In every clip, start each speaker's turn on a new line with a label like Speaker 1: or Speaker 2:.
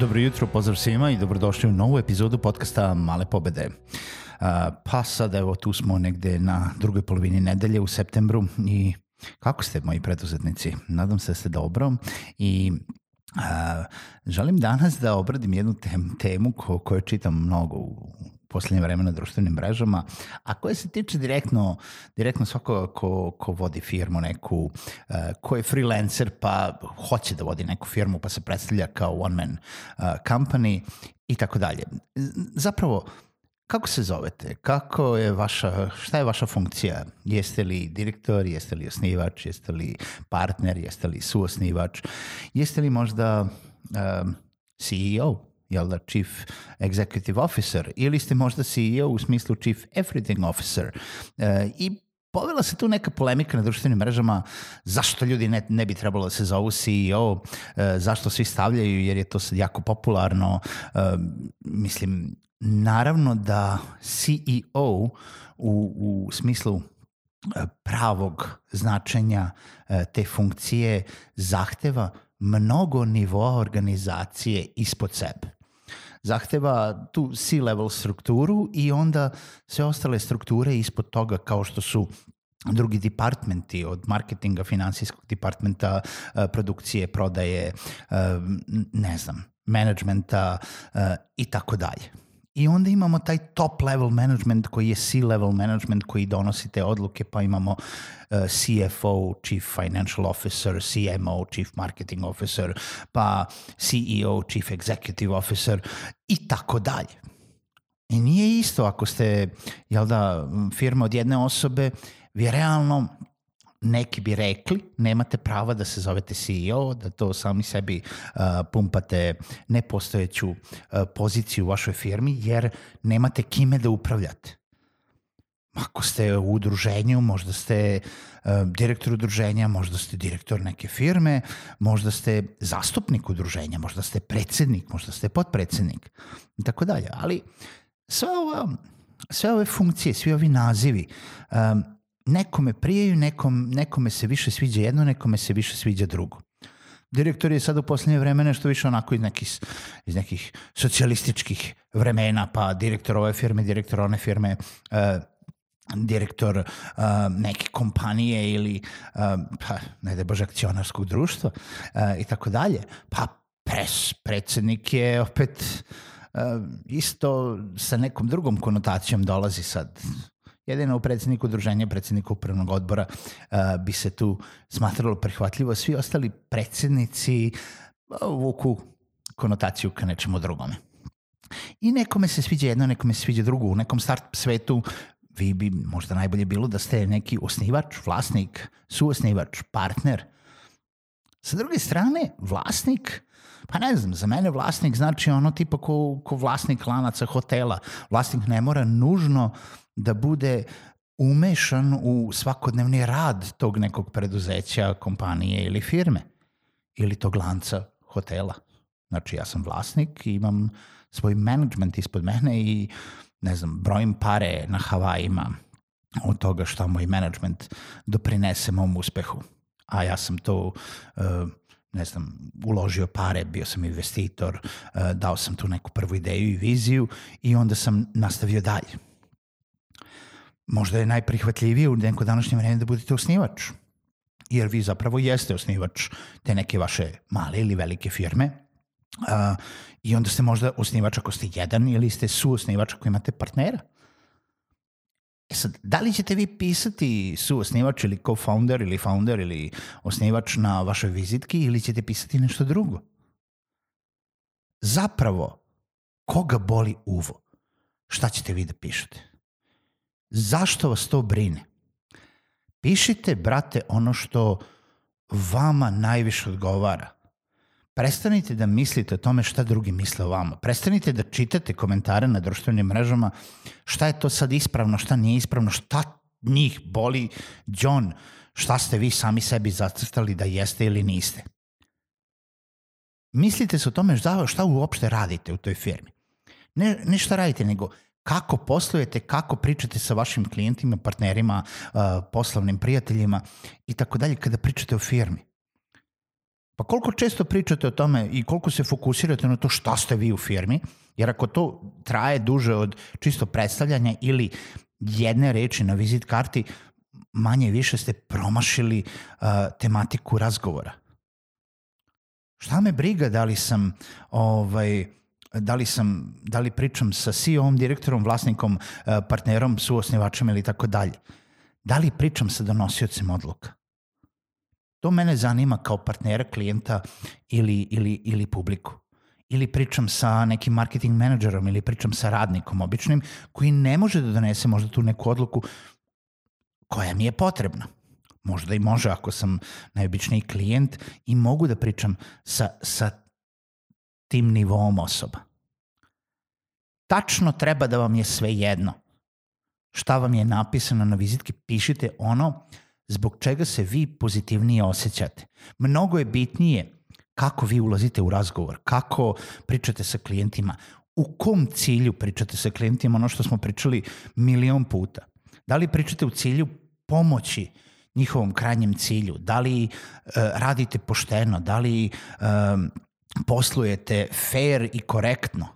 Speaker 1: Dobro jutro, pozdrav svima i dobrodošli u novu epizodu podcasta Male pobede. Pa sad evo tu smo negde na drugoj polovini nedelje u septembru i kako ste moji preduzetnici? Nadam se da ste dobro i a, želim danas da obradim jednu tem, temu ko, koju čitam mnogo u poslednje vreme na društvenim mrežama, a koje se tiče direktno, direktno svako ko, ko vodi firmu neku, uh, ko je freelancer pa hoće da vodi neku firmu pa se predstavlja kao one man uh, company i tako dalje. Zapravo, kako se zovete? Kako je vaša, šta je vaša funkcija? Jeste li direktor, jeste li osnivač, jeste li partner, jeste li suosnivač, jeste li možda uh, CEO? Jel da, Chief Executive Officer, ili ste možda CEO u smislu Chief Everything Officer. E, I povela se tu neka polemika na društvenim mrežama zašto ljudi ne, ne bi trebalo da se zovu CEO, e, zašto svi stavljaju jer je to sad jako popularno. E, mislim, naravno da CEO u, u smislu e, pravog značenja e, te funkcije zahteva mnogo nivoa organizacije ispod sebe zahteva tu C-level strukturu i onda sve ostale strukture ispod toga kao što su drugi departmenti od marketinga, finansijskog departmenta, eh, produkcije, prodaje, eh, ne znam, menadžmenta eh, i tako dalje. I onda imamo taj top level management koji je C-level management koji donosi te odluke, pa imamo uh, CFO, Chief Financial Officer, CMO, Chief Marketing Officer, pa CEO, Chief Executive Officer i tako dalje. I nije isto ako ste, jel da, firma od jedne osobe, vi realno neki bi rekli, nemate prava da se zovete CEO, da to sami sebi uh, pumpate nepostojeću uh, poziciju u vašoj firmi, jer nemate kime da upravljate. Ako ste u udruženju, možda ste uh, direktor udruženja, možda ste direktor neke firme, možda ste zastupnik udruženja, možda ste predsednik, možda ste potpredsednik i tako dalje. Ali sve, ova, sve ove funkcije, svi ovi nazivi um, nekome prijaju, nekom, nekome se više sviđa jedno, nekome se više sviđa drugo. Direktor je sad u poslednje vreme nešto više onako iz nekih, iz nekih socijalističkih vremena, pa direktor ove firme, direktor one firme, uh, direktor uh, neke kompanije ili uh, pa, ne da bože akcionarskog društva i tako dalje. Pa pres, predsednik je opet isto sa nekom drugom konotacijom dolazi sad Jedino u predsedniku udruženja, predsedniku upravnog odbora uh, bi se tu smatralo prihvatljivo. Svi ostali predsednici uh, vuku konotaciju ka nečemu drugome. I nekome se sviđa jedno, nekome se sviđa drugo. U nekom start svetu vi bi možda najbolje bilo da ste neki osnivač, vlasnik, suosnivač, partner. Sa druge strane, vlasnik Pa ne znam, za mene vlasnik znači ono tipa ko, ko vlasnik lanaca hotela. Vlasnik ne mora nužno da bude umešan u svakodnevni rad tog nekog preduzeća, kompanije ili firme ili tog lanca hotela. Znači ja sam vlasnik i imam svoj management ispod mene i ne znam, brojim pare na Havajima od toga što moj management doprinese mom uspehu. A ja sam to, uh, ne znam, uložio pare, bio sam investitor, uh, dao sam tu neku prvu ideju i viziju i onda sam nastavio dalje možda je najprihvatljivije u neko današnje vreme da budete osnivač. Jer vi zapravo jeste osnivač te neke vaše male ili velike firme. Uh, I onda ste možda osnivač ako ste jedan ili ste suosnivač ako imate partnera. E sad, da li ćete vi pisati su osnivač ili co-founder ili founder ili osnivač na vašoj vizitki ili ćete pisati nešto drugo? Zapravo, koga boli uvo? Šta ćete vi da pišete? Zašto vas to brine? Pišite, brate, ono što vama najviše odgovara. Prestanite da mislite o tome šta drugi misle o vama. Prestanite da čitate komentare na društvenim mrežama šta je to sad ispravno, šta nije ispravno, šta njih boli John, šta ste vi sami sebi zacrtali da jeste ili niste. Mislite se o tome šta, šta uopšte radite u toj firmi. Ne, ne šta radite, nego kako poslujete, kako pričate sa vašim klijentima, partnerima, uh, poslovnim prijateljima i tako dalje kada pričate o firmi. Pa koliko često pričate o tome i koliko se fokusirate na to šta ste vi u firmi, jer ako to traje duže od čisto predstavljanja ili jedne reči na vizit karti, manje više ste promašili uh, tematiku razgovora. Šta me briga da li sam ovaj, da li sam, da li pričam sa CEO-om, direktorom, vlasnikom, uh, partnerom, suosnivačem ili tako dalje. Da li pričam sa donosiocem odluka? To mene zanima kao partnera, klijenta ili, ili, ili publiku. Ili pričam sa nekim marketing menadžerom ili pričam sa radnikom običnim koji ne može da donese možda tu neku odluku koja mi je potrebna. Možda i može ako sam najobičniji klijent i mogu da pričam sa, sa tim nivom osoba. Tačno treba da vam je sve jedno. Šta vam je napisano na vizitki, pišite ono zbog čega se vi pozitivnije osjećate. Mnogo je bitnije kako vi ulazite u razgovor, kako pričate sa klijentima, u kom cilju pričate sa klijentima, ono što smo pričali milion puta. Da li pričate u cilju pomoći njihovom krajnjem cilju, da li uh, radite pošteno, da li um, poslujete fair i korektno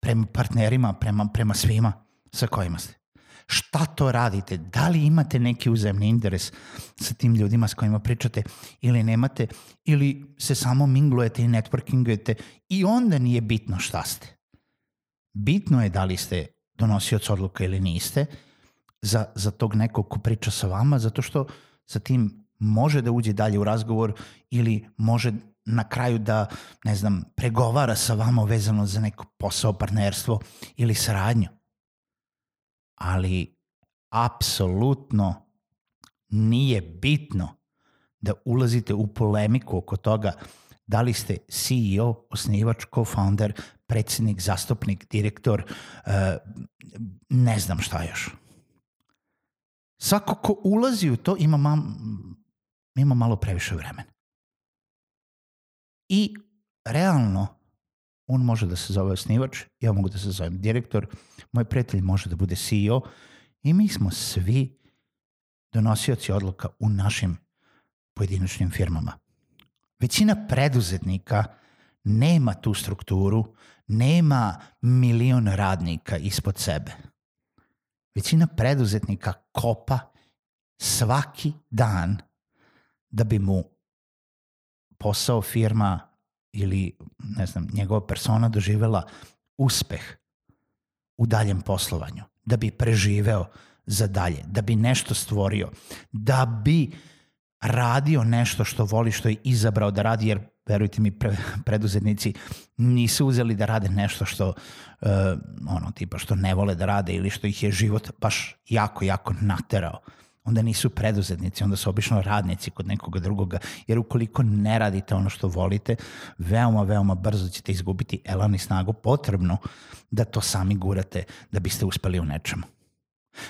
Speaker 1: prema partnerima, prema, prema svima sa kojima ste šta to radite, da li imate neki uzemni interes sa tim ljudima s kojima pričate ili nemate, ili se samo minglujete i networkingujete i onda nije bitno šta ste. Bitno je da li ste donosioc odluka ili niste za, za tog nekog ko priča sa vama, zato što sa tim može da uđe dalje u razgovor ili može na kraju da, ne znam, pregovara sa vama vezano za neko posao, partnerstvo ili saradnju ali apsolutno nije bitno da ulazite u polemiku oko toga da li ste CEO, osnivač, co-founder, predsednik, zastupnik, direktor, uh, ne znam šta još. Svako ko ulazi u to ima, mam, ima malo previše vremena. I realno on može da se zove osnivač, ja mogu da se zovem direktor, moj prijatelj može da bude CEO i mi smo svi donosioci odluka u našim pojedinačnim firmama. Većina preduzetnika nema tu strukturu, nema milion radnika ispod sebe. Većina preduzetnika kopa svaki dan da bi mu posao firma ili ne znam, njegova persona doživela uspeh u daljem poslovanju, da bi preživeo za dalje, da bi nešto stvorio, da bi radio nešto što voli, što je izabrao da radi, jer verujte mi, pre, preduzetnici nisu uzeli da rade nešto što, uh, ono, tipa, što ne vole da rade ili što ih je život baš jako, jako naterao. Onda nisu preduzetnici, onda su obično radnici kod nekoga drugoga, jer ukoliko ne radite ono što volite, veoma, veoma brzo ćete izgubiti elan i snagu potrebno da to sami gurate da biste uspeli u nečemu.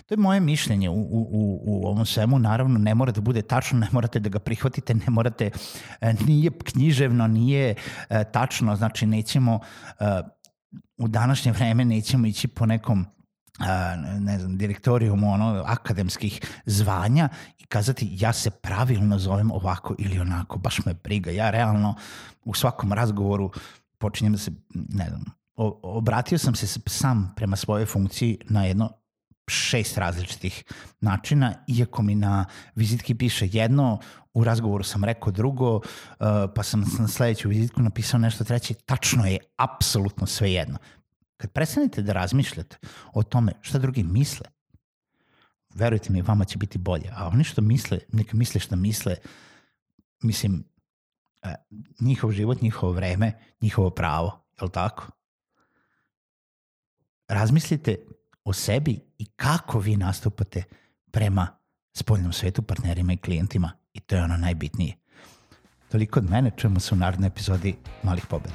Speaker 1: To je moje mišljenje u, u, u ovom svemu. Naravno, ne mora da bude tačno, ne morate da ga prihvatite, ne morate, e, nije književno, nije e, tačno, znači nećemo e, u današnje vreme nećemo ići po nekom ne znam, direktorijum ono, akademskih zvanja i kazati ja se pravilno zovem ovako ili onako, baš me briga. Ja realno u svakom razgovoru počinjem da se, ne znam, obratio sam se sam prema svojoj funkciji na jedno šest različitih načina, iako mi na vizitki piše jedno, u razgovoru sam rekao drugo, pa sam na sledeću vizitku napisao nešto treće, tačno je apsolutno sve jedno. Kad prestanete da razmišljate o tome šta drugi misle, verujte mi, vama će biti bolje. A oni što misle, neka misle što misle, mislim, e, njihov život, njihovo vreme, njihovo pravo, je li tako? Razmislite o sebi i kako vi nastupate prema spoljnom svetu, partnerima i klijentima i to je ono najbitnije. Toliko od mene, čujemo se u narednoj epizodi Malih pobeda.